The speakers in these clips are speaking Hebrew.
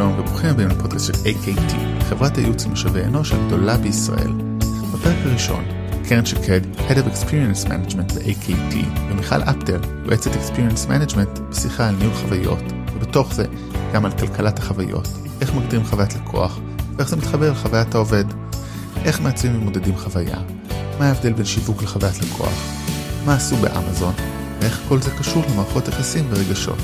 שלום וברוכים הבאים לפודקאסט של AKT, חברת הייעוץ למשאבי אנוש הגדולה בישראל. בפרק הראשון, קרן שקד, Head of Experience Management ב-AKT, ומיכל אפטר, יועצת Experience Management, בשיחה על ניהול חוויות, ובתוך זה גם על כלכלת החוויות, איך מגדירים חוויית לקוח, ואיך זה מתחבר לחוויית העובד, איך מעצבים ומודדים חוויה, מה ההבדל בין שיווק לחוויית לקוח, מה עשו באמזון, ואיך כל זה קשור למערכות יחסים ורגשות.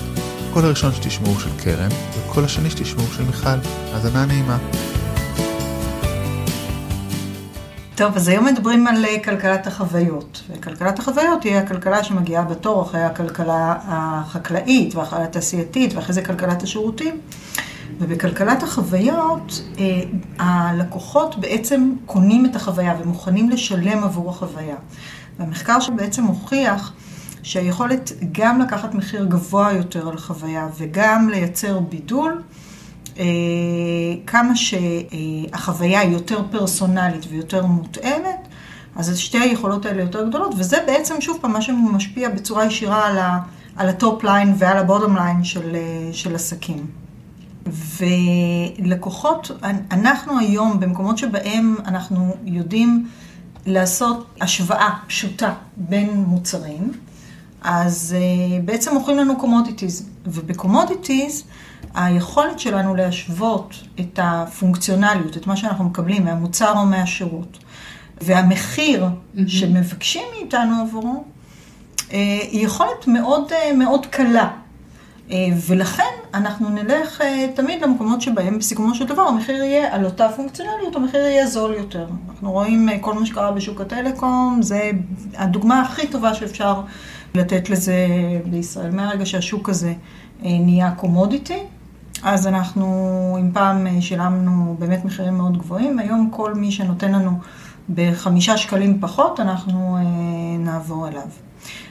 הקול הראשון שתשמעו של קרן, והקול השני שתשמעו של מיכל. האזנה נעימה. טוב, אז היום מדברים על אה, כלכלת החוויות. וכלכלת החוויות היא הכלכלה שמגיעה בתור אחרי הכלכלה החקלאית ואחרי התעשייתית ואחרי זה כלכלת השירותים. ובכלכלת החוויות, אה, הלקוחות בעצם קונים את החוויה ומוכנים לשלם עבור החוויה. והמחקר שבעצם הוכיח שהיכולת גם לקחת מחיר גבוה יותר על חוויה וגם לייצר בידול, אה, כמה שהחוויה היא יותר פרסונלית ויותר מותאמת, אז שתי היכולות האלה יותר גדולות, וזה בעצם, שוב פעם, מה שמשפיע בצורה ישירה על, ה, על ה top line ועל ה bottom line של, אה, של עסקים. ולקוחות, אנחנו היום, במקומות שבהם אנחנו יודעים לעשות השוואה פשוטה בין מוצרים, אז uh, בעצם מוכרים לנו commodities, וב commodities היכולת שלנו להשוות את הפונקציונליות, את מה שאנחנו מקבלים מהמוצר או מהשירות, והמחיר mm-hmm. שמבקשים מאיתנו עבורו, uh, היא יכולת מאוד, uh, מאוד קלה. Uh, ולכן אנחנו נלך uh, תמיד למקומות שבהם בסיכומו של דבר המחיר יהיה על אותה פונקציונליות, המחיר יהיה זול יותר. אנחנו רואים uh, כל מה שקרה בשוק הטלקום, זה הדוגמה הכי טובה שאפשר לתת לזה בישראל. מהרגע שהשוק הזה אה, נהיה קומודיטי, אז אנחנו, אם פעם אה, שילמנו באמת מחירים מאוד גבוהים, היום כל מי שנותן לנו בחמישה שקלים פחות, אנחנו אה, נעבור אליו.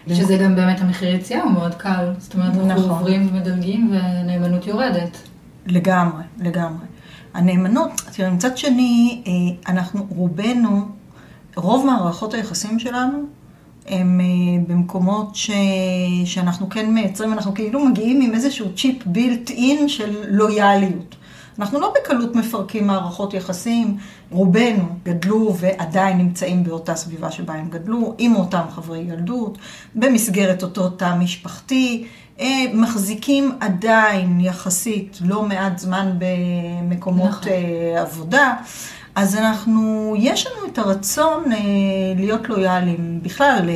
שזה גם באמת המחיר יציאה הוא מאוד קל. זאת אומרת, אנחנו נכון. עוברים ומדלגים ונאמנות יורדת. לגמרי, לגמרי. הנאמנות, תראה, מצד שני, אנחנו רובנו, רוב מערכות היחסים שלנו הם אה, במקומות ש... שאנחנו כן מייצרים, אנחנו כאילו מגיעים עם איזשהו צ'יפ בילט אין של לויאליות. אנחנו לא בקלות מפרקים מערכות יחסים, רובנו גדלו ועדיין נמצאים באותה סביבה שבה הם גדלו, עם אותם חברי ילדות, במסגרת אותו תא משפחתי, אה, מחזיקים עדיין יחסית לא מעט זמן במקומות נכון. אה, עבודה. אז אנחנו, יש לנו את הרצון אה, להיות לויאליים. בכלל,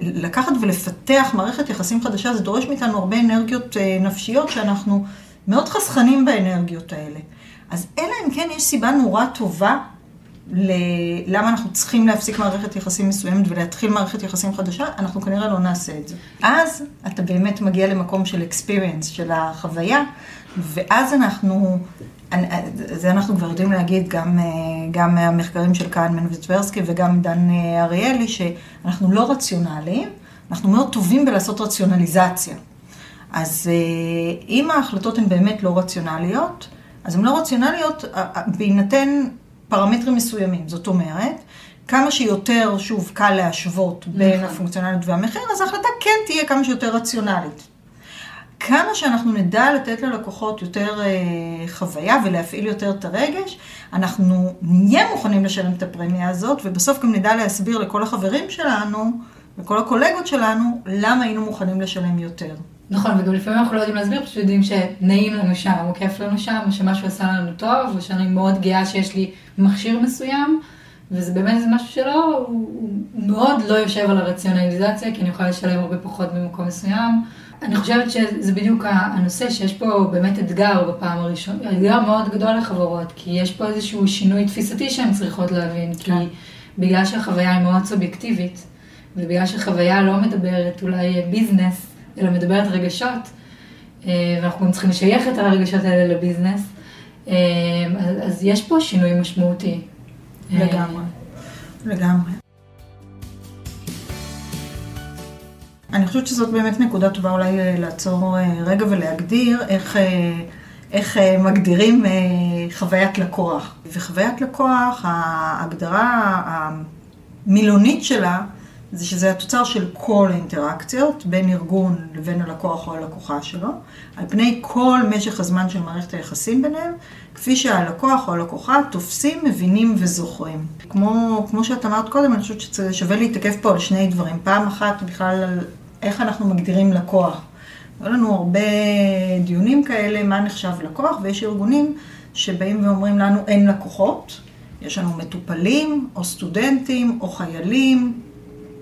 לקחת ולפתח מערכת יחסים חדשה, זה דורש מאיתנו הרבה אנרגיות אה, נפשיות שאנחנו מאוד חסכנים באנרגיות האלה. אז אלא אם כן יש סיבה נורא טובה למה אנחנו צריכים להפסיק מערכת יחסים מסוימת ולהתחיל מערכת יחסים חדשה, אנחנו כנראה לא נעשה את זה. אז אתה באמת מגיע למקום של experience, של החוויה, ואז אנחנו זה אנחנו כבר יודעים להגיד גם, אה, גם מהמחקרים של קהנמן וטברסקי וגם דן אה, אריאלי, שאנחנו לא רציונליים, אנחנו מאוד טובים בלעשות רציונליזציה. אז אה, אם ההחלטות הן באמת לא רציונליות, אז הן לא רציונליות בהינתן פרמטרים מסוימים. זאת אומרת, כמה שיותר, שוב, קל להשוות בין נכון. הפונקציונליות והמחיר, אז ההחלטה כן תהיה כמה שיותר רציונלית. כמה שאנחנו נדע לתת ללקוחות יותר אה, חוויה ולהפעיל יותר את הרגש, אנחנו נהיה מוכנים לשלם את הפרמיה הזאת, ובסוף גם נדע להסביר לכל החברים שלנו, לכל הקולגות שלנו, למה היינו מוכנים לשלם יותר. נכון, וגם לפעמים אנחנו לא יודעים להסביר, פשוט יודעים שנעים לנו שם, או כיף לנו שם, או שמשהו עשה לנו טוב, או שאני מאוד גאה שיש לי מכשיר מסוים, וזה באמת זה משהו שלא, הוא, הוא מאוד לא יושב על הרציונליזציה, כי אני יכולה לשלם הרבה פחות במקום מסוים. אני חושבת שזה בדיוק הנושא, שיש פה באמת אתגר בפעם הראשונה, אתגר מאוד גדול לחברות, כי יש פה איזשהו שינוי תפיסתי שהן צריכות להבין, כי כן. בגלל שהחוויה היא מאוד סובייקטיבית, ובגלל שחוויה לא מדברת אולי ביזנס, אלא מדברת רגשות, אה, ואנחנו גם צריכים לשייך את הרגשות האלה לביזנס, אה, אז יש פה שינוי משמעותי. לגמרי, לגמרי. אני חושבת שזאת באמת נקודה טובה אולי אה, לעצור אה, רגע ולהגדיר איך, אה, איך מגדירים חוויית לקוח. וחוויית לקוח, ההגדרה המילונית שלה זה שזה התוצר של כל האינטראקציות בין ארגון לבין הלקוח או הלקוחה שלו, על פני כל משך הזמן של מערכת היחסים ביניהם, כפי שהלקוח או הלקוחה תופסים, מבינים וזוכרים. כמו, כמו שאת אמרת קודם, אני חושבת ששווה להתעכב פה על שני דברים. פעם אחת בכלל איך אנחנו מגדירים לקוח. היו לנו הרבה דיונים כאלה, מה נחשב לקוח, ויש ארגונים שבאים ואומרים לנו אין לקוחות. יש לנו מטופלים, או סטודנטים, או חיילים,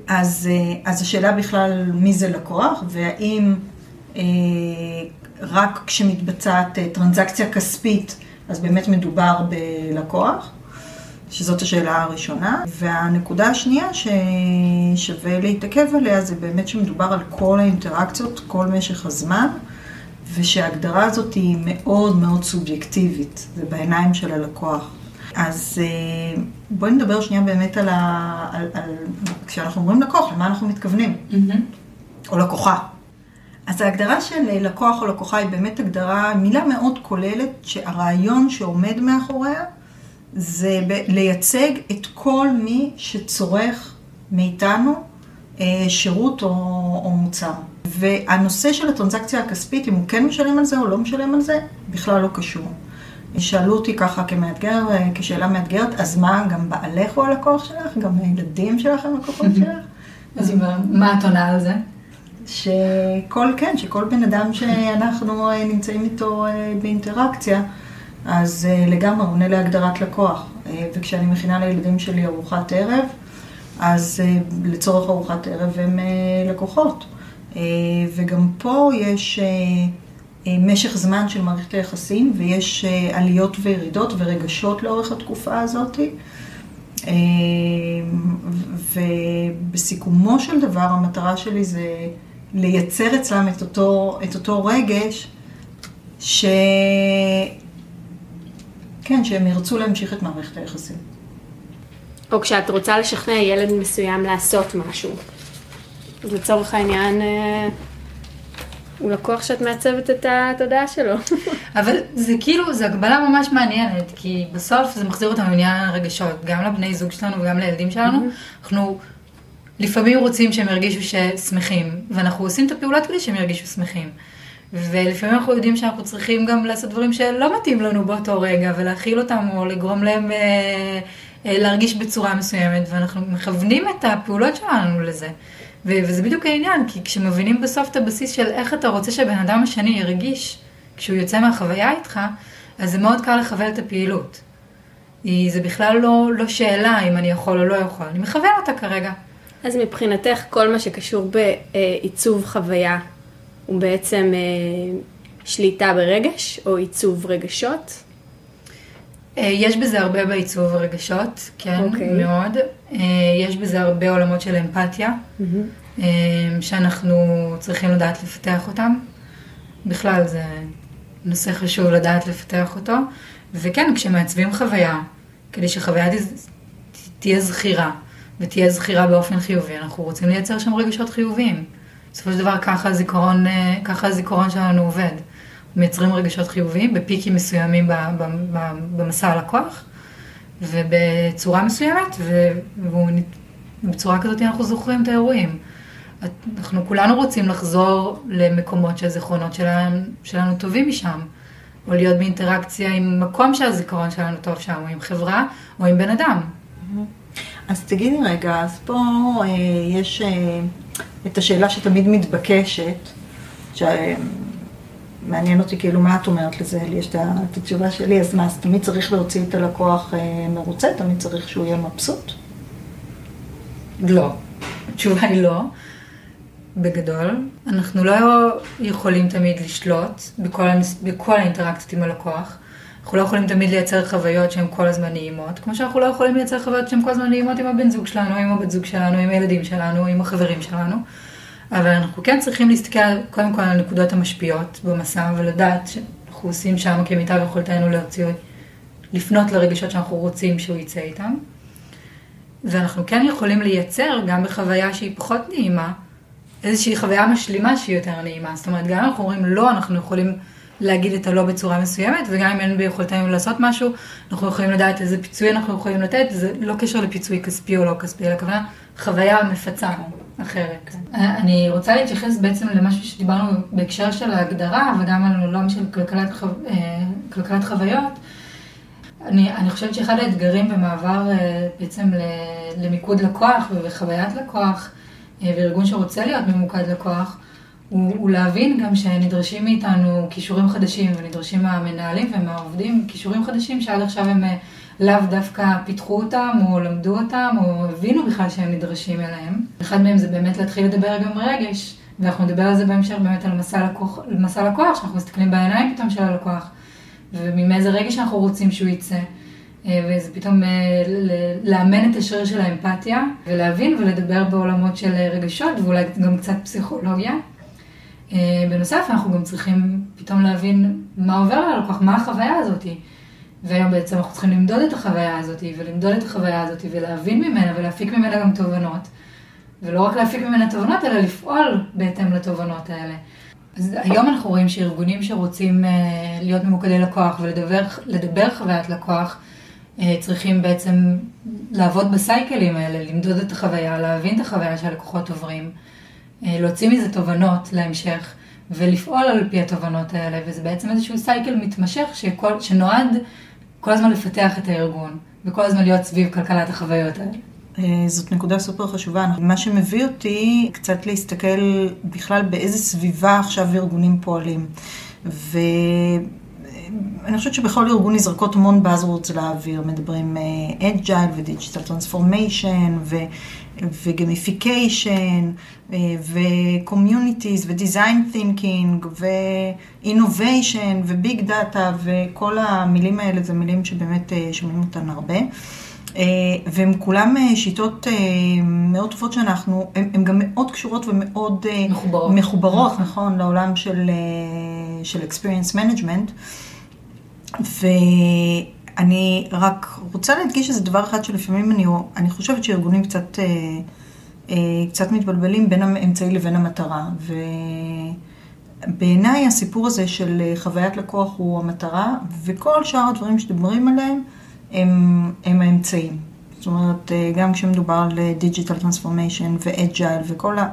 אז, אה, אז השאלה בכלל מי זה לקוח, והאם אה, רק כשמתבצעת אה, טרנזקציה כספית, אז באמת מדובר בלקוח, שזאת השאלה הראשונה. והנקודה השנייה ששווה להתעכב עליה, זה באמת שמדובר על כל האינטראקציות, כל משך הזמן, ושההגדרה הזאת היא מאוד מאוד סובייקטיבית, זה בעיניים של הלקוח. אז אה, בואי נדבר שנייה באמת על ה... על, על... כשאנחנו אומרים לקוח, למה אנחנו מתכוונים? Mm-hmm. או לקוחה. אז ההגדרה של לקוח או לקוחה היא באמת הגדרה, מילה מאוד כוללת, שהרעיון שעומד מאחוריה זה לייצג את כל מי שצורך מאיתנו אה, שירות או, או מוצר. והנושא של הטרנזקציה הכספית, אם הוא כן משלם על זה או לא משלם על זה, בכלל לא קשור. שאלו אותי ככה כמאתגר, אה, כשאלה מאתגרת, אז מה, גם בעלך הוא הלקוח שלך? גם הילדים שלך הם לקוחות שלך? אז מה את עונה על זה? שכל, כן, שכל בן אדם שאנחנו אה, נמצאים איתו באינטראקציה, אז לגמרי עונה להגדרת לקוח. וכשאני מכינה לילדים שלי ארוחת ערב, אז לצורך ארוחת ערב הם לקוחות. וגם פה יש אה, משך זמן של מערכת היחסים, ויש אה, עליות וירידות ורגשות לאורך התקופה הזאת. אה, ובסיכומו של דבר, המטרה שלי זה לייצר אצלם את אותו, את אותו רגש, ש... כן, שהם ירצו להמשיך את מערכת היחסים. או כשאת רוצה לשכנע ילד מסוים לעשות משהו. אז לצורך העניין, הוא לקוח שאת מעצבת את התודעה שלו. אבל זה כאילו, זו הגבלה ממש מעניינת, כי בסוף זה מחזיר אותנו לעניין הרגשות, גם לבני זוג שלנו וגם לילדים שלנו. Mm-hmm. אנחנו לפעמים רוצים שהם ירגישו ששמחים, ואנחנו עושים את הפעולות כדי שהם ירגישו שמחים. ולפעמים אנחנו יודעים שאנחנו צריכים גם לעשות דברים שלא מתאים לנו באותו רגע, ולהכיל אותם או לגרום להם אה, אה, להרגיש בצורה מסוימת, ואנחנו מכוונים את הפעולות שלנו לזה. וזה בדיוק העניין, כי כשמבינים בסוף את הבסיס של איך אתה רוצה שהבן אדם השני ירגיש כשהוא יוצא מהחוויה איתך, אז זה מאוד קל לכוון את הפעילות. זה בכלל לא, לא שאלה אם אני יכול או לא יכול, אני מכוון אותה כרגע. אז מבחינתך כל מה שקשור בעיצוב חוויה הוא בעצם אה, שליטה ברגש או עיצוב רגשות? אה, יש בזה הרבה בעיצוב הרגשות, כן, okay. אוקיי. מאוד. אה, יש בזה הרבה עולמות של אמפתיה, mm-hmm. שאנחנו צריכים לדעת לפתח אותם. בכלל זה נושא חשוב לדעת לפתח אותו. וכן, כשמעצבים חוויה, כדי שחוויה תהיה זכירה, ותהיה זכירה באופן חיובי, אנחנו רוצים לייצר שם רגשות חיוביים. בסופו של דבר ככה הזיכרון, ככה הזיכרון שלנו עובד. מייצרים רגשות חיוביים בפיקים מסוימים במסע הלקוח, ובצורה מסוימת, ובצורה כזאת אנחנו זוכרים את האירועים. אנחנו כולנו רוצים לחזור למקומות שהזיכרונות שלנו, שלנו טובים משם, או להיות באינטראקציה עם מקום שהזיכרון שלנו טוב שם, או עם חברה, או עם בן אדם. אז תגידי רגע, אז פה אה, יש אה, את השאלה שתמיד מתבקשת, ש... מעניין אותי כאילו מה את אומרת לזה, לי יש את התשובה שלי, אז מה, אז תמיד צריך להוציא את הלקוח אה, מרוצה? תמיד צריך שהוא יהיה מבסוט? לא. התשובה היא לא. בגדול, אנחנו לא יכולים תמיד לשלוט בכל, בכל האינטראקציות עם הלקוח. אנחנו לא יכולים תמיד לייצר חוויות שהן כל הזמן נעימות, כמו שאנחנו לא יכולים לייצר חוויות שהן כל הזמן נעימות עם הבן זוג שלנו, עם הבת זוג שלנו, עם הילדים שלנו, עם החברים שלנו. אבל אנחנו כן צריכים להסתכל קודם כל על הנקודות המשפיעות במסע ולדעת שאנחנו עושים שם כמיטב יכולתנו להוציא, לפנות לרגשות שאנחנו רוצים שהוא יצא איתם. ואנחנו כן יכולים לייצר גם בחוויה שהיא פחות נעימה, איזושהי חוויה משלימה שהיא יותר נעימה. זאת אומרת, גם אם אנחנו אומרים לא, אנחנו יכולים להגיד את הלא בצורה מסוימת, וגם אם אין ביכולתנו לעשות משהו, אנחנו יכולים לדעת איזה פיצוי אנחנו יכולים לתת, זה לא קשר לפיצוי כספי או לא כספי, אלא כוונה, חוויה מפצה אחרת. אני רוצה להתייחס בעצם למשהו שדיברנו בהקשר של ההגדרה, וגם על עולם של כלכלת, חו... אה, כלכלת חוויות. אני, אני חושבת שאחד האתגרים במעבר אה, בעצם למיקוד לקוח וחוויית לקוח, אה, וארגון שרוצה להיות ממוקד לקוח, הוא, הוא להבין גם שנדרשים מאיתנו כישורים חדשים, ונדרשים מהמנהלים ומהעובדים כישורים חדשים שעד עכשיו הם לאו דווקא פיתחו אותם, או למדו אותם, או הבינו בכלל שהם נדרשים אליהם. אחד מהם זה באמת להתחיל לדבר גם רגש, ואנחנו נדבר על זה בהמשך באמת על מסע לקוח, מסע לקוח, שאנחנו מסתכלים בעיניים פתאום של הלקוח, ומאיזה רגש אנחנו רוצים שהוא יצא. אה, וזה פתאום אה, לאמן את השריר של האמפתיה, ולהבין ולדבר בעולמות של רגשות, ואולי גם קצת פסיכולוגיה. אה, בנוסף, אנחנו גם צריכים פתאום להבין מה עובר על הלקוח, מה החוויה הזאתי. והיום בעצם אנחנו צריכים למדוד את החוויה הזאת, ולמדוד את החוויה הזאת, ולהבין ממנה, ולהפיק ממנה גם תובנות. ולא רק להפיק ממנה תובנות, אלא לפעול בהתאם לתובנות האלה. אז היום אנחנו רואים שארגונים שרוצים uh, להיות ממוקדי לקוח ולדבר חוויית לקוח, uh, צריכים בעצם לעבוד בסייקלים האלה, למדוד את החוויה, להבין את החוויה שהלקוחות עוברים, להוציא מזה תובנות להמשך, ולפעול על פי התובנות האלה, וזה בעצם איזשהו cycle מתמשך שכל, שנועד כל הזמן לפתח את הארגון, וכל הזמן להיות סביב כלכלת החוויות האלה. אה, זאת נקודה סופר חשובה. מה שמביא אותי קצת להסתכל בכלל באיזה סביבה עכשיו ארגונים פועלים. ואני חושבת שבכל ארגון נזרקות המון buzzwords לאוויר, מדברים agile ו digital transformation וגמיפיקיישן וקומיוניטיז ודיזיין תינקינג ואינוביישן וביג דאטה וכל המילים האלה זה מילים שבאמת אה, שומעים אותן הרבה. אה, והן כולן אה, שיטות מאוד טובות שאנחנו, הן גם מאוד קשורות ומאוד מחוברות, מחוברות נכון, נכון לעולם של, של experience management. ואני רק רוצה להדגיש איזה דבר אחד שלפעמים אני, אני חושבת שארגונים קצת קצת מתבלבלים בין האמצעי לבין המטרה. ובעיניי הסיפור הזה של אה, חוויית לקוח הוא המטרה, וכל שאר הדברים שמדברים עליהם הם, הם האמצעים. זאת אומרת, אה, גם כשמדובר על digital transformation ו agile וכל ה...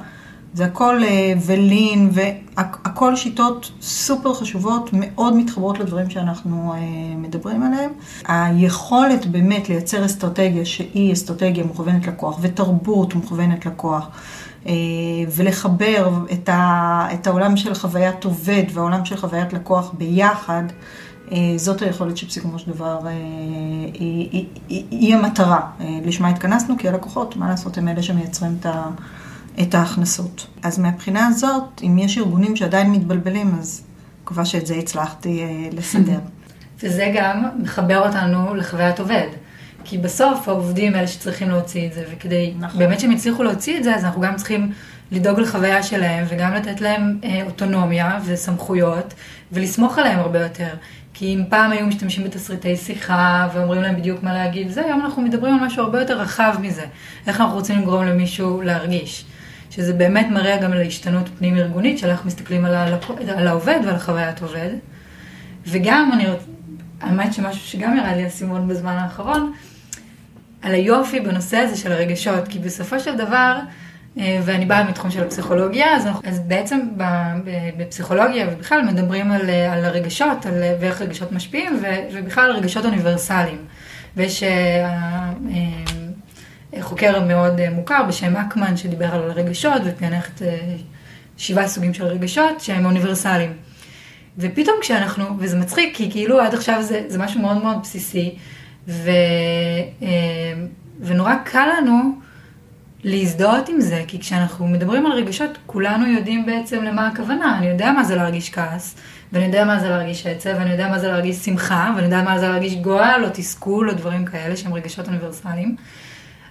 זה הכל ו lean, והכל שיטות סופר חשובות, מאוד מתחברות לדברים שאנחנו מדברים עליהם. היכולת באמת לייצר אסטרטגיה שהיא אסטרטגיה מוכוונת לקוח, ותרבות מוכוונת לקוח, ולחבר את, ה, את העולם של חוויית עובד והעולם של חוויית לקוח ביחד, זאת היכולת שבסיכומו של דבר היא, היא, היא, היא המטרה. לשמה התכנסנו, כי הלקוחות, מה לעשות, הם אלה שמייצרים את ה... את ההכנסות. אז מהבחינה הזאת, אם יש ארגונים שעדיין מתבלבלים, אז מקווה שאת זה הצלחתי uh, לסדר. וזה גם מחבר אותנו לחוויית עובד. כי בסוף העובדים אלה שצריכים להוציא את זה, וכדי נכון. באמת שהם יצליחו להוציא את זה, אז אנחנו גם צריכים לדאוג לחוויה שלהם, וגם לתת להם אה, אוטונומיה וסמכויות, ולסמוך עליהם הרבה יותר. כי אם פעם היו משתמשים בתסריטי שיחה, ואומרים להם בדיוק מה להגיד, זה היום אנחנו מדברים על משהו הרבה יותר רחב מזה. איך אנחנו רוצים לגרום למישהו להרגיש. שזה באמת מראה גם על ההשתנות פנים-ארגונית, של איך מסתכלים על, הלקו... על העובד ועל חוויית עובד. וגם, אני רוצה, האמת שמשהו שגם ירד לי אסימון בזמן האחרון, על היופי בנושא הזה של הרגשות, כי בסופו של דבר, אה, ואני באה מתחום של הפסיכולוגיה, אז, אז בעצם בפסיכולוגיה ובכלל מדברים על, על הרגשות, על ואיך רגשות משפיעים, ובכלל על רגשות אוניברסליים. ויש אה, חוקר מאוד אה, מוכר בשם אקמן, שדיבר על רגשות ופענח את אה, שבעה סוגים של רגשות שהם אוניברסליים. ופתאום כשאנחנו, וזה מצחיק, כי כאילו עד עכשיו זה, זה משהו מאוד מאוד בסיסי, ו, אה, ונורא קל לנו להזדהות עם זה, כי כשאנחנו מדברים על רגשות, כולנו יודעים בעצם למה הכוונה. אני יודע מה זה להרגיש כעס, ואני יודע מה זה להרגיש עצב, ואני יודע מה זה להרגיש שמחה, ואני יודע מה זה להרגיש גועל או תסכול או דברים כאלה שהם רגשות אוניברסליים.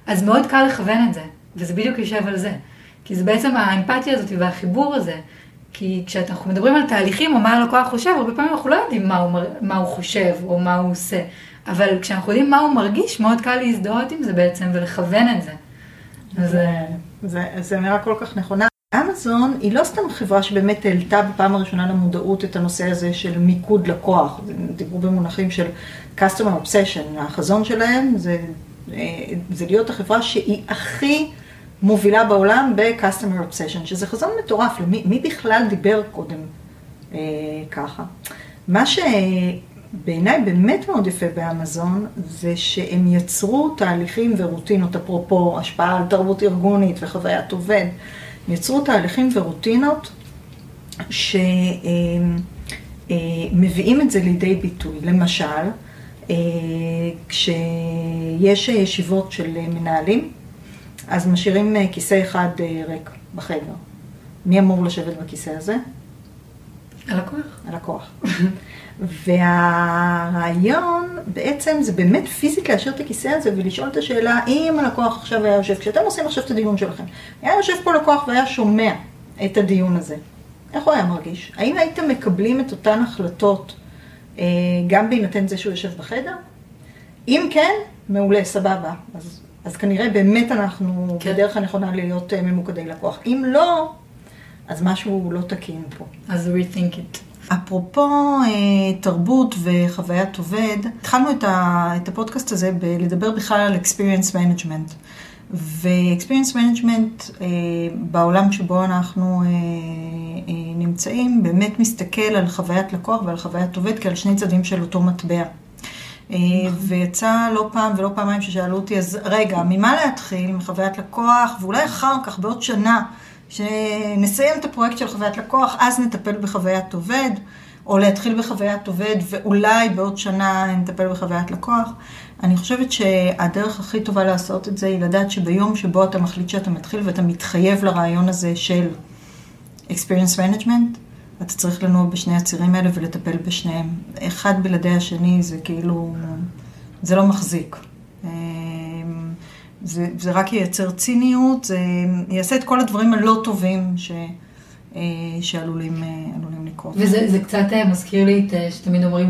אז מאוד קל לכוון את זה, וזה בדיוק יושב על זה. כי זה בעצם האמפתיה הזאת והחיבור הזה. כי כשאנחנו מדברים על תהליכים או מה הלקוח חושב, הרבה פעמים אנחנו לא יודעים מה הוא, מה הוא חושב או מה הוא עושה. אבל כשאנחנו יודעים מה הוא מרגיש, מאוד קל להזדהות עם זה בעצם ולכוון את זה. זה, זה, זה אמירה כל כך נכונה. אמזון היא לא סתם חברה שבאמת העלתה בפעם הראשונה למודעות את הנושא הזה של מיקוד לקוח. דיברו במונחים של customer obsession. החזון שלהם זה אה, זה להיות החברה שהיא הכי מובילה בעולם ב-customer obsession, שזה חזון מטורף, למי מי בכלל דיבר קודם אה, ככה. מה שבעיניי באמת מאוד יפה באמזון, זה שהם יצרו תהליכים ורוטינות, אפרופו השפעה על תרבות ארגונית וחוויית עובד, יצרו תהליכים ורוטינות שמביאים אה, את זה לידי ביטוי. למשל, אה, כשיש ישיבות של מנהלים, אז משאירים אה, כיסא אחד ריק בחדר. מי אמור לשבת בכיסא הזה? הלקוח. הלקוח. והרעיון בעצם זה באמת פיזית להשאיר את הכיסא הזה ולשאול את השאלה, אם הלקוח עכשיו היה יושב, כשאתם עושים עכשיו את הדיון שלכם, היה יושב פה לקוח והיה שומע את הדיון הזה, איך הוא היה מרגיש? האם הייתם מקבלים את אותן החלטות אה, גם בהינתן זה שהוא יושב בחדר? אם כן, מעולה, סבבה. אז, אז כנראה באמת אנחנו כן. בדרך הנכונה להיות אה, ממוקדי לקוח. אם לא, אז משהו לא תקין פה. אז rethink it. אפרופו אה, תרבות וחוויית עובד, התחלנו את, ה, את הפודקאסט הזה בלדבר בכלל על experience management. ו-experience management אה, בעולם שבו אנחנו נמצאים, באמת מסתכל על חוויית לקוח ועל חוויית עובד כעל שני צדדים של אותו מטבע. אה, ויצא לא פעם ולא פעמיים ששאלו אותי, אז רגע, ממה להתחיל? מחוויית לקוח, ואולי אחר כך, בעוד שנה, שנסיים את הפרויקט של חוויית לקוח, אז נטפל בחוויית עובד, או להתחיל בחוויית עובד, ואולי בעוד שנה נטפל בחוויית לקוח. אני חושבת שהדרך הכי טובה לעשות את זה היא לדעת שביום שבו אתה מחליט שאתה מתחיל ואתה מתחייב לרעיון הזה של experience management, אתה צריך לנוע בשני הצירים האלה ולטפל בשניהם. אחד בלעדי השני זה כאילו, זה לא מחזיק. זה, זה רק ייצר ציניות, זה יעשה את כל הדברים הלא טובים ש, אה, שעלולים אה, לקרות. וזה קצת אה, מזכיר לי את שתמיד אומרים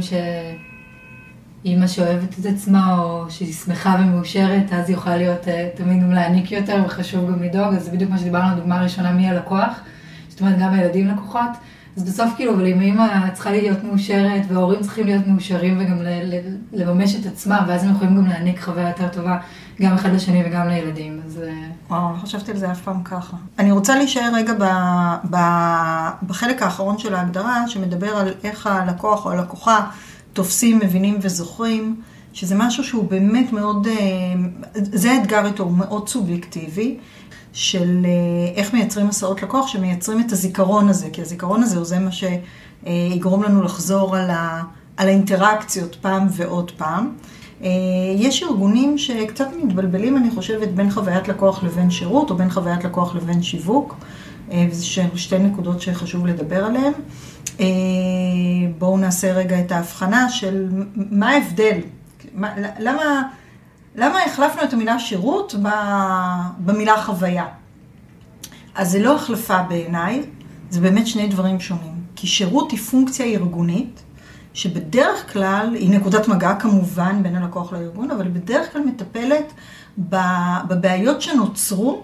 שאימא שאוהבת את עצמה, או שהיא שמחה ומאושרת, אז היא יכולה להיות תמיד גם להעניק יותר, וחשוב גם לדאוג, אז זה בדיוק מה שדיברנו, הדוגמה הראשונה מי הלקוח, זאת אומרת גם הילדים לקוחות. אז בסוף כאילו, אבל אם אימא צריכה להיות מאושרת, וההורים צריכים להיות מאושרים וגם לממש את עצמם, ואז הם יכולים גם להעניק חוויה יותר טובה גם אחד לשני וגם לילדים, אז... אה, וואו, לא חשבתי על זה אף פעם ככה. אני רוצה להישאר רגע ב, ב, בחלק האחרון של ההגדרה, שמדבר על איך הלקוח או הלקוחה תופסים, מבינים וזוכרים, שזה משהו שהוא באמת מאוד, אה, זה האתגר איתו, הוא מאוד סובייקטיבי. של אה, איך מייצרים מסעות לקוח, שמייצרים את הזיכרון הזה, כי הזיכרון הזה הוא זה מה שיגרום לנו לחזור על, ה, על האינטראקציות פעם ועוד פעם. אה, יש ארגונים שקצת מתבלבלים, אני חושבת, בין חוויית לקוח לבין שירות, או בין חוויית לקוח לבין שיווק, אה, וזה שתי נקודות שחשוב לדבר עליהן. בואו נעשה רגע את ההבחנה של מה ההבדל, למה... למה החלפנו את המילה שירות במילה חוויה? אז זה לא החלפה בעיניי, זה באמת שני דברים שונים. כי שירות היא פונקציה ארגונית, שבדרך כלל, היא נקודת מגע כמובן בין הלקוח לארגון, אבל היא בדרך כלל מטפלת בבעיות שנוצרו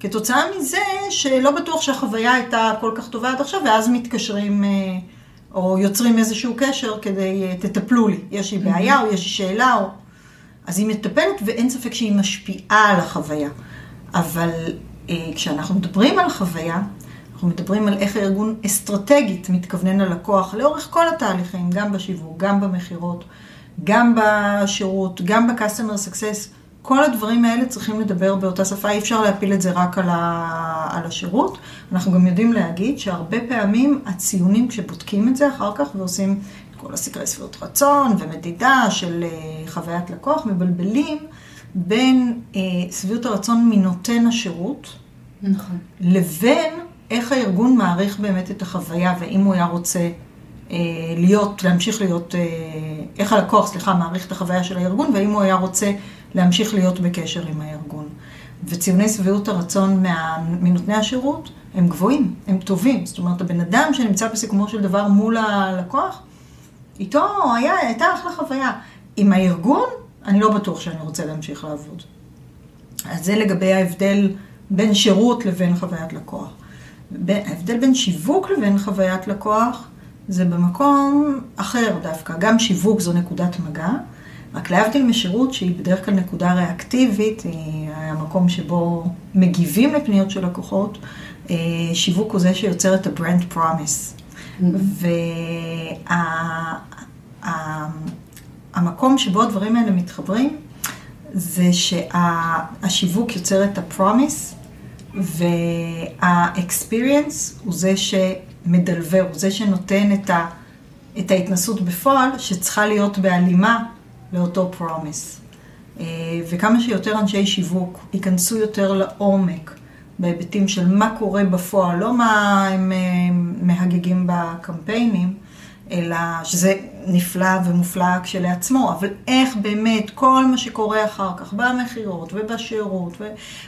כתוצאה מזה שלא בטוח שהחוויה הייתה כל כך טובה עד עכשיו, ואז מתקשרים אה, או יוצרים איזשהו קשר כדי, אה, תטפלו לי, יש לי בעיה או יש לי שאלה או... אז היא מטפלת ואין ספק שהיא משפיעה על החוויה. אבל אה, כשאנחנו מדברים על חוויה, אנחנו מדברים על איך הארגון אסטרטגית מתכוונן ללקוח לאורך כל התהליכים, גם בשיווק, גם במכירות, גם בשירות, גם ב-customer success. כל הדברים האלה צריכים לדבר באותה שפה, אי אפשר להפיל את זה רק על, ה, על השירות. אנחנו גם יודעים להגיד שהרבה פעמים הציונים, כשבודקים את זה אחר כך ועושים כל הסקרי שביעות רצון ומדידה של אה, חוויית לקוח, מבלבלים בין אה, שביעות הרצון מנותן השירות, נכון. לבין איך הארגון מעריך באמת את החוויה, ואם הוא היה רוצה אה, להיות, להמשיך להיות, איך הלקוח, סליחה, מעריך את החוויה של הארגון, והאם הוא היה רוצה להמשיך להיות בקשר עם הארגון. וציוני שביעות הרצון מה, מנותני השירות הם גבוהים, הם טובים. זאת אומרת, הבן אדם שנמצא בסיכומו של דבר מול הלקוח, איתו היה, הייתה אחלה חוויה. עם הארגון, אני לא בטוח שאני רוצה להמשיך לעבוד. אז זה לגבי ההבדל בין שירות לבין חוויית לקוח. ההבדל בין שיווק לבין חוויית לקוח זה במקום אחר דווקא. גם שיווק זו נקודת מגע, רק להבדיל משירות שהיא בדרך כלל נקודה ריאקטיבית, היא מהמקום שבו מגיבים לפניות של לקוחות, אה, שיווק הוא זה שיוצר את ה-brand promise. והמקום שבו הדברים האלה מתחברים, זה שהשיווק יוצר את ה-promise, וה-experience הוא זה שמדלבר, הוא זה שנותן את, ה, את ההתנסות בפועל, שצריכה להיות בהלימה לאותו promise. אה, וכמה שיותר אנשי שיווק ייכנסו יותר לעומק בהיבטים של מה קורה בפועל, לא מה הם אה, מהגגים בקמפיינים, אלא שזה נפלא ומופלא כשלעצמו, אבל איך באמת כל מה שקורה אחר כך במכירות ובשירות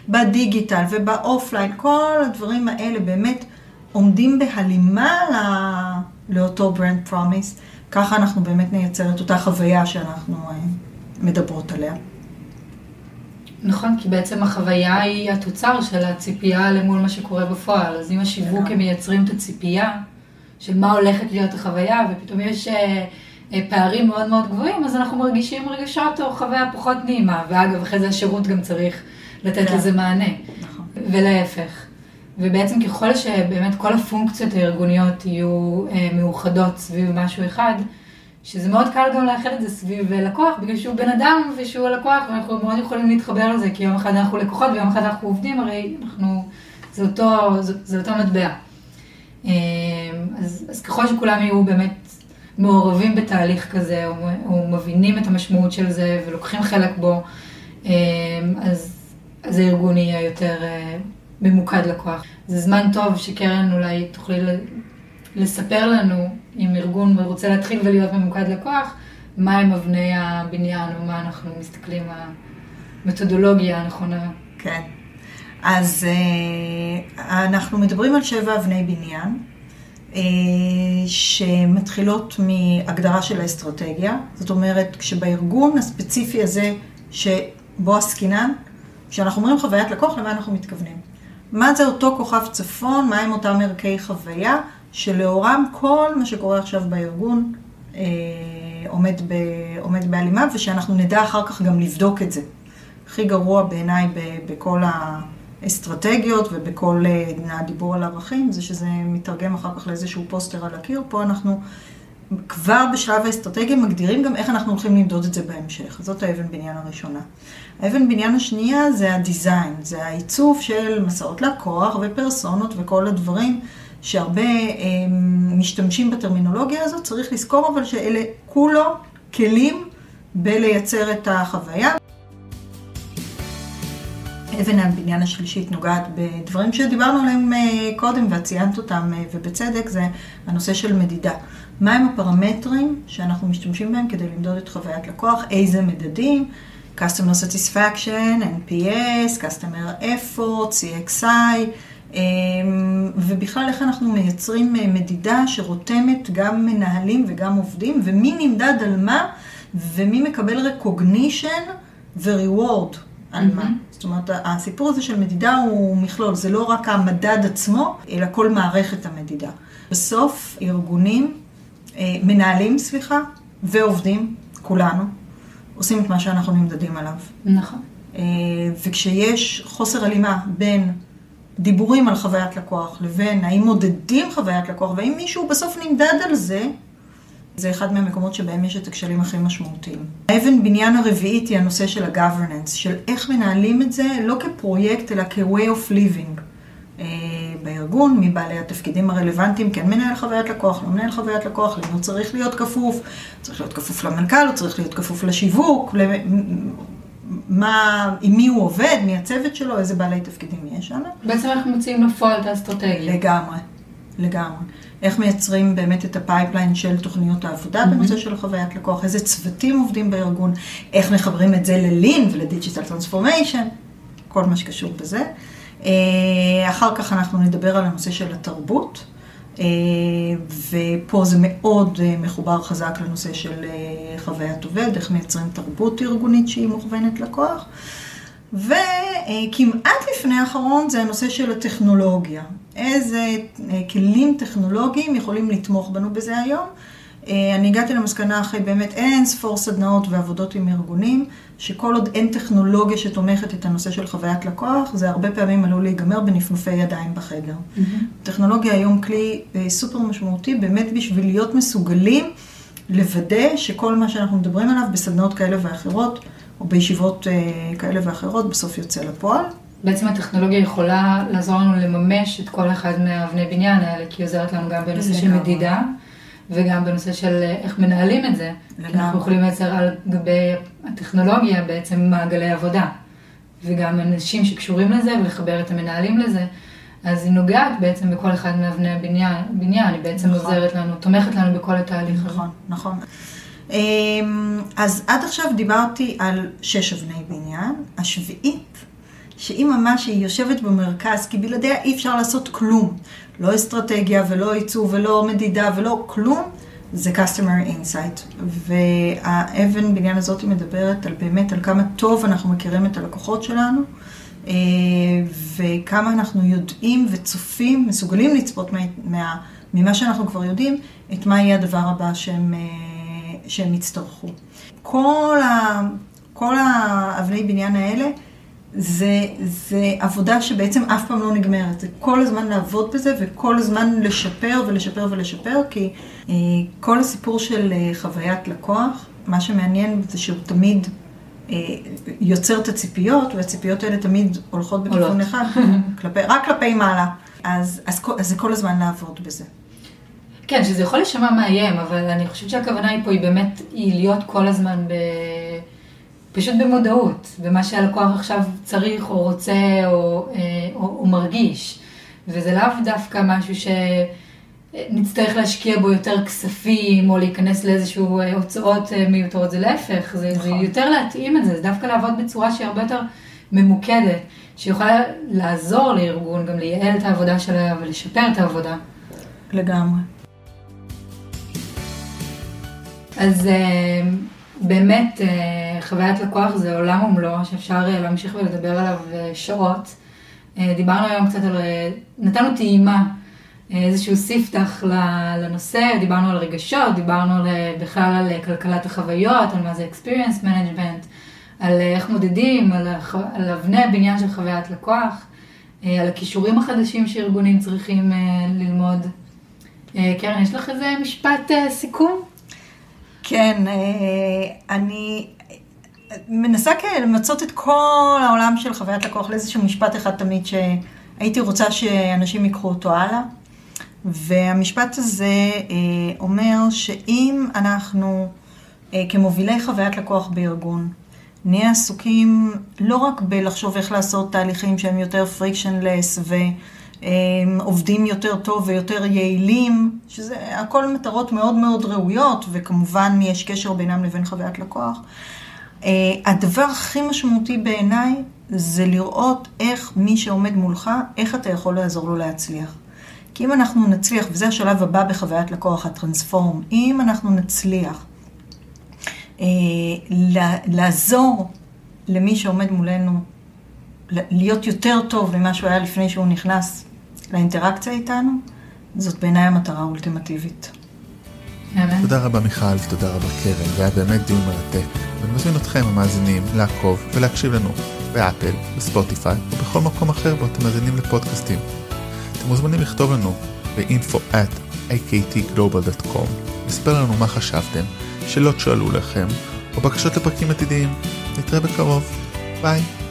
ובדיגיטל ובאופליין, כל הדברים האלה באמת עומדים בהלימה לאותו brand promise, ככה אנחנו באמת נייצר את אותה חוויה שאנחנו אה, מדברות עליה. נכון, כי בעצם החוויה היא התוצר של הציפייה למול מה שקורה בפועל. אז אם השיווק הם מייצרים את הציפייה של מה הולכת להיות החוויה, ופתאום יש אה, אה, פערים מאוד מאוד גבוהים, אז אנחנו מרגישים רגשות או חוויה פחות נעימה. ואגב, אחרי זה השירות גם צריך לתת כן. לזה מענה. נכון. ולהפך. ובעצם ככל שבאמת כל הפונקציות הארגוניות יהיו אה, מאוחדות סביב משהו אחד, שזה מאוד קל גם לאחד את זה סביב לקוח, בגלל שהוא בן אדם ושהוא לקוח, ואנחנו מאוד יכולים להתחבר לזה, כי יום אחד אנחנו לקוחות ויום אחד אנחנו עובדים, הרי אנחנו, זה אותו, זה, זה אותו מטבע. אמ, אז, אז ככל שכולם יהיו באמת מעורבים בתהליך כזה, או, או מבינים את המשמעות של זה ולוקחים חלק בו, אמ, אז, אז הארגון יהיה יותר אה, ממוקד לקוח. זה זמן טוב שקרן אולי תוכלי לספר לנו, אם ארגון רוצה להתחיל ולהיות ממוקד לקוח, מהם אבני הבניין או מה אנחנו מסתכלים, המתודולוגיה הנכונה. כן. אז אה, אנחנו מדברים על שבע אבני בניין, אה, שמתחילות מהגדרה של האסטרטגיה. זאת אומרת, כשבארגון הספציפי הזה שבו עסקינן, כשאנחנו אומרים חוויית לקוח, למה אנחנו מתכוונים? מה זה אותו כוכב צפון, מהם אותם ערכי חוויה, שלאורם כל מה שקורה עכשיו בארגון אה, עומד, ב, עומד בהלימה, ושאנחנו נדע אחר כך גם לבדוק את זה. הכי גרוע בעיניי בכל האסטרטגיות ובכל אה, הדיבור על ערכים, זה שזה מתרגם אחר כך לאיזשהו פוסטר על הקיר. פה אנחנו כבר בשלב האסטרטגיה מגדירים גם איך אנחנו הולכים למדוד את זה בהמשך. זאת האבן בניין הראשונה. האבן בניין השנייה זה הדיזיין, זה העיצוב של מסעות לקוח ופרסונות וכל הדברים. שהרבה אה, משתמשים בטרמינולוגיה הזאת, צריך לזכור אבל שאלה כולו כלים בלייצר את החוויה. אבן הבניין השלישית נוגעת בדברים שדיברנו עליהם אה, קודם ואת ציינת אותם אה, ובצדק, זה הנושא של מדידה. מהם הפרמטרים שאנחנו משתמשים בהם כדי למדוד את חוויית לקוח, איזה מדדים, Customer Satisfaction, NPS, Customer Effort, CXI, אמ, ובכלל איך אנחנו מייצרים אה, מדידה שרותמת גם מנהלים וגם עובדים, ומי נמדד על מה, ומי מקבל recognition ו-reward על mm-hmm. מה. זאת אומרת, הסיפור הזה של מדידה הוא מכלול, זה לא רק המדד עצמו, אלא כל מערכת המדידה. בסוף, ארגונים, אה, מנהלים, סליחה, ועובדים, כולנו, עושים את מה שאנחנו נמדדים עליו. נכון. אה, וכשיש חוסר הלימה בין דיבורים על חוויית לקוח, לבין האם מודדים חוויית לקוח, והאם מישהו בסוף נמדד על זה, זה אחד מהמקומות שבהם יש את הכשלים הכי משמעותיים. האבן בניין הרביעית היא הנושא של ה-governance, של איך מנהלים את זה לא כפרויקט, אלא כ-way of living. אה, בארגון, מבעלי התפקידים הרלוונטיים, כן מנהל חוויית לקוח, לא מנהל חוויית לקוח, למי הוא צריך להיות כפוף, צריך להיות כפוף למנכ"ל, הוא צריך להיות כפוף לשיווק, מה, עם מי הוא עובד, מי הצוות שלו, איזה בעלי תפקידים יש שם. בעצם אנחנו מציעים בפועל את האסטרטגיה. לגמרי, לגמרי. איך מייצרים באמת את ה pipeline של תוכניות העבודה mm-hmm. בנושא של חוויית לקוח, איזה צוותים עובדים בארגון, איך מחברים את זה ל lean ול digital transformation, כל מה שקשור בזה. אה, אחר כך אנחנו נדבר על הנושא של התרבות. אה, ופה זה מאוד אה, מחובר חזק לנושא של חוויית עובד, איך מייצרים תרבות ארגונית שהיא מוכוונת לקוח. וכמעט לפני האחרון זה הנושא של הטכנולוגיה. איזה כלים טכנולוגיים יכולים לתמוך בנו בזה היום, אה, אני הגעתי למסקנה אחרי באמת אין ספור סדנאות ועבודות עם ארגונים, שכל עוד אין טכנולוגיה שתומכת את הנושא של חוויית לקוח, זה הרבה פעמים עלול להיגמר בנפנופי ידיים בחדר. Mm-hmm. טכנולוגיה היום כלי אה, סופר משמעותי, באמת בשביל להיות מסוגלים לוודא שכל מה שאנחנו מדברים עליו בסדנאות כאלה ואחרות, או בישיבות אה, כאלה ואחרות, בסוף יוצא לפועל. בעצם הטכנולוגיה יכולה לעזור לנו לממש את כל אחד מהאבני בניין האלה, כי היא עוזרת לנו גם בנושא של מדידה. וגם בנושא של אה, איך מנהלים את זה. לגמרי. אנחנו יכולים לייצר על גבי הטכנולוגיה בעצם מעגלי עבודה. וגם אנשים שקשורים לזה ולחבר את המנהלים לזה. אז היא נוגעת בעצם בכל אחד מאבני הבניין, בניין, היא בעצם נכון. עוזרת לנו, תומכת לנו בכל התהליך. נכון, נכון. אמ, אז עד עכשיו דיברתי על שש אבני בניין. השביעית, שהיא ממש, היא יושבת במרכז, כי בלעדיה אי אפשר לעשות כלום. לא אסטרטגיה ולא עיצוב ולא מדידה ולא כלום, זה customer insight. והאבן בניין הזאת מדברת על באמת על כמה טוב אנחנו מכירים את הלקוחות שלנו, אה, וכמה אנחנו יודעים וצופים, מסוגלים לצפות מה, מה, ממה שאנחנו כבר יודעים, את מה יהיה הדבר הבא שהם, אה, שהם יצטרכו. כל, ה, כל האבני בניין האלה, זה, זה עבודה שבעצם אף פעם לא נגמרת. זה כל הזמן לעבוד בזה וכל הזמן לשפר ולשפר ולשפר, כי אה, כל הסיפור של אה, חוויית לקוח, מה שמעניין זה שהוא תמיד אה, יוצר את הציפיות, והציפיות האלה תמיד הולכות בכיוון אחד, כלפי, רק כלפי מעלה. אז, אז, אז זה כל הזמן לעבוד בזה. כן, שזה יכול להישמע מאיים, אבל אני חושבת שהכוונה היא פה היא באמת, היא להיות כל הזמן ב... פשוט במודעות, במה שהלקוח עכשיו צריך או רוצה או, אה, או, או מרגיש. וזה לאו דווקא משהו שנצטרך להשקיע בו יותר כספים או להיכנס לאיזשהו אה, הוצאות אה, מיותרות, זה להפך, זה, נכון. זה יותר להתאים את זה, זה דווקא לעבוד בצורה שהיא הרבה יותר ממוקדת, שיכולה לעזור לארגון גם לייעל את העבודה שלה ולשפר את העבודה. לגמרי. אז באמת, אה, חוויית לקוח זה עולם ומלואו, שאפשר אה, להמשיך ולדבר עליו אה, שעות. דיברנו היום קצת על, נתנו טעימה, איזשהו ספתח לנושא, דיברנו על רגשות, דיברנו על, בכלל על כלכלת החוויות, על מה זה experience management, על איך מודדים, על, על אבני הבניין של חוויית לקוח, על הכישורים החדשים שארגונים צריכים ללמוד. קרן, יש לך איזה משפט סיכום? כן, אה, אני מנסה כן למצות את כל העולם של חוויית לקוח לאיזשהו משפט אחד תמיד שהייתי רוצה שאנשים ייקחו אותו הלאה. והמשפט הזה אה, אומר שאם אנחנו אה, כמובילי חוויית לקוח בארגון, נהיה עסוקים לא רק בלחשוב איך לעשות תהליכים שהם יותר פריקשנלס ו... עובדים יותר טוב ויותר יעילים, שזה הכל מטרות מאוד מאוד ראויות, וכמובן יש קשר בינם לבין חוויית לקוח. אה, הדבר הכי משמעותי בעיניי זה לראות איך מי שעומד מולך, איך אתה יכול לעזור לו להצליח. כי אם אנחנו נצליח, וזה השלב הבא בחוויית לקוח, הטרנספורם, אם אנחנו נצליח אה, לעזור למי שעומד מולנו להיות יותר טוב ממה שהוא היה לפני שהוא נכנס לאינטראקציה איתנו, זאת בעיניי המטרה האולטימטיבית. תודה רבה מיכל ותודה רבה קרן, זה היה באמת דיון מרתק. ואני מזמין אתכם המאזינים לעקוב ולהקשיב לנו באפל, בספוטיפיי ובכל מקום אחר בו אתם מאזינים לפודקאסטים. אתם מוזמנים לכתוב לנו ב-info at aktglobal.com, לספר לנו מה חשבתם, שאלות שעלו לכם, או בקשות לפרקים עתידיים. נתראה בקרוב. ביי.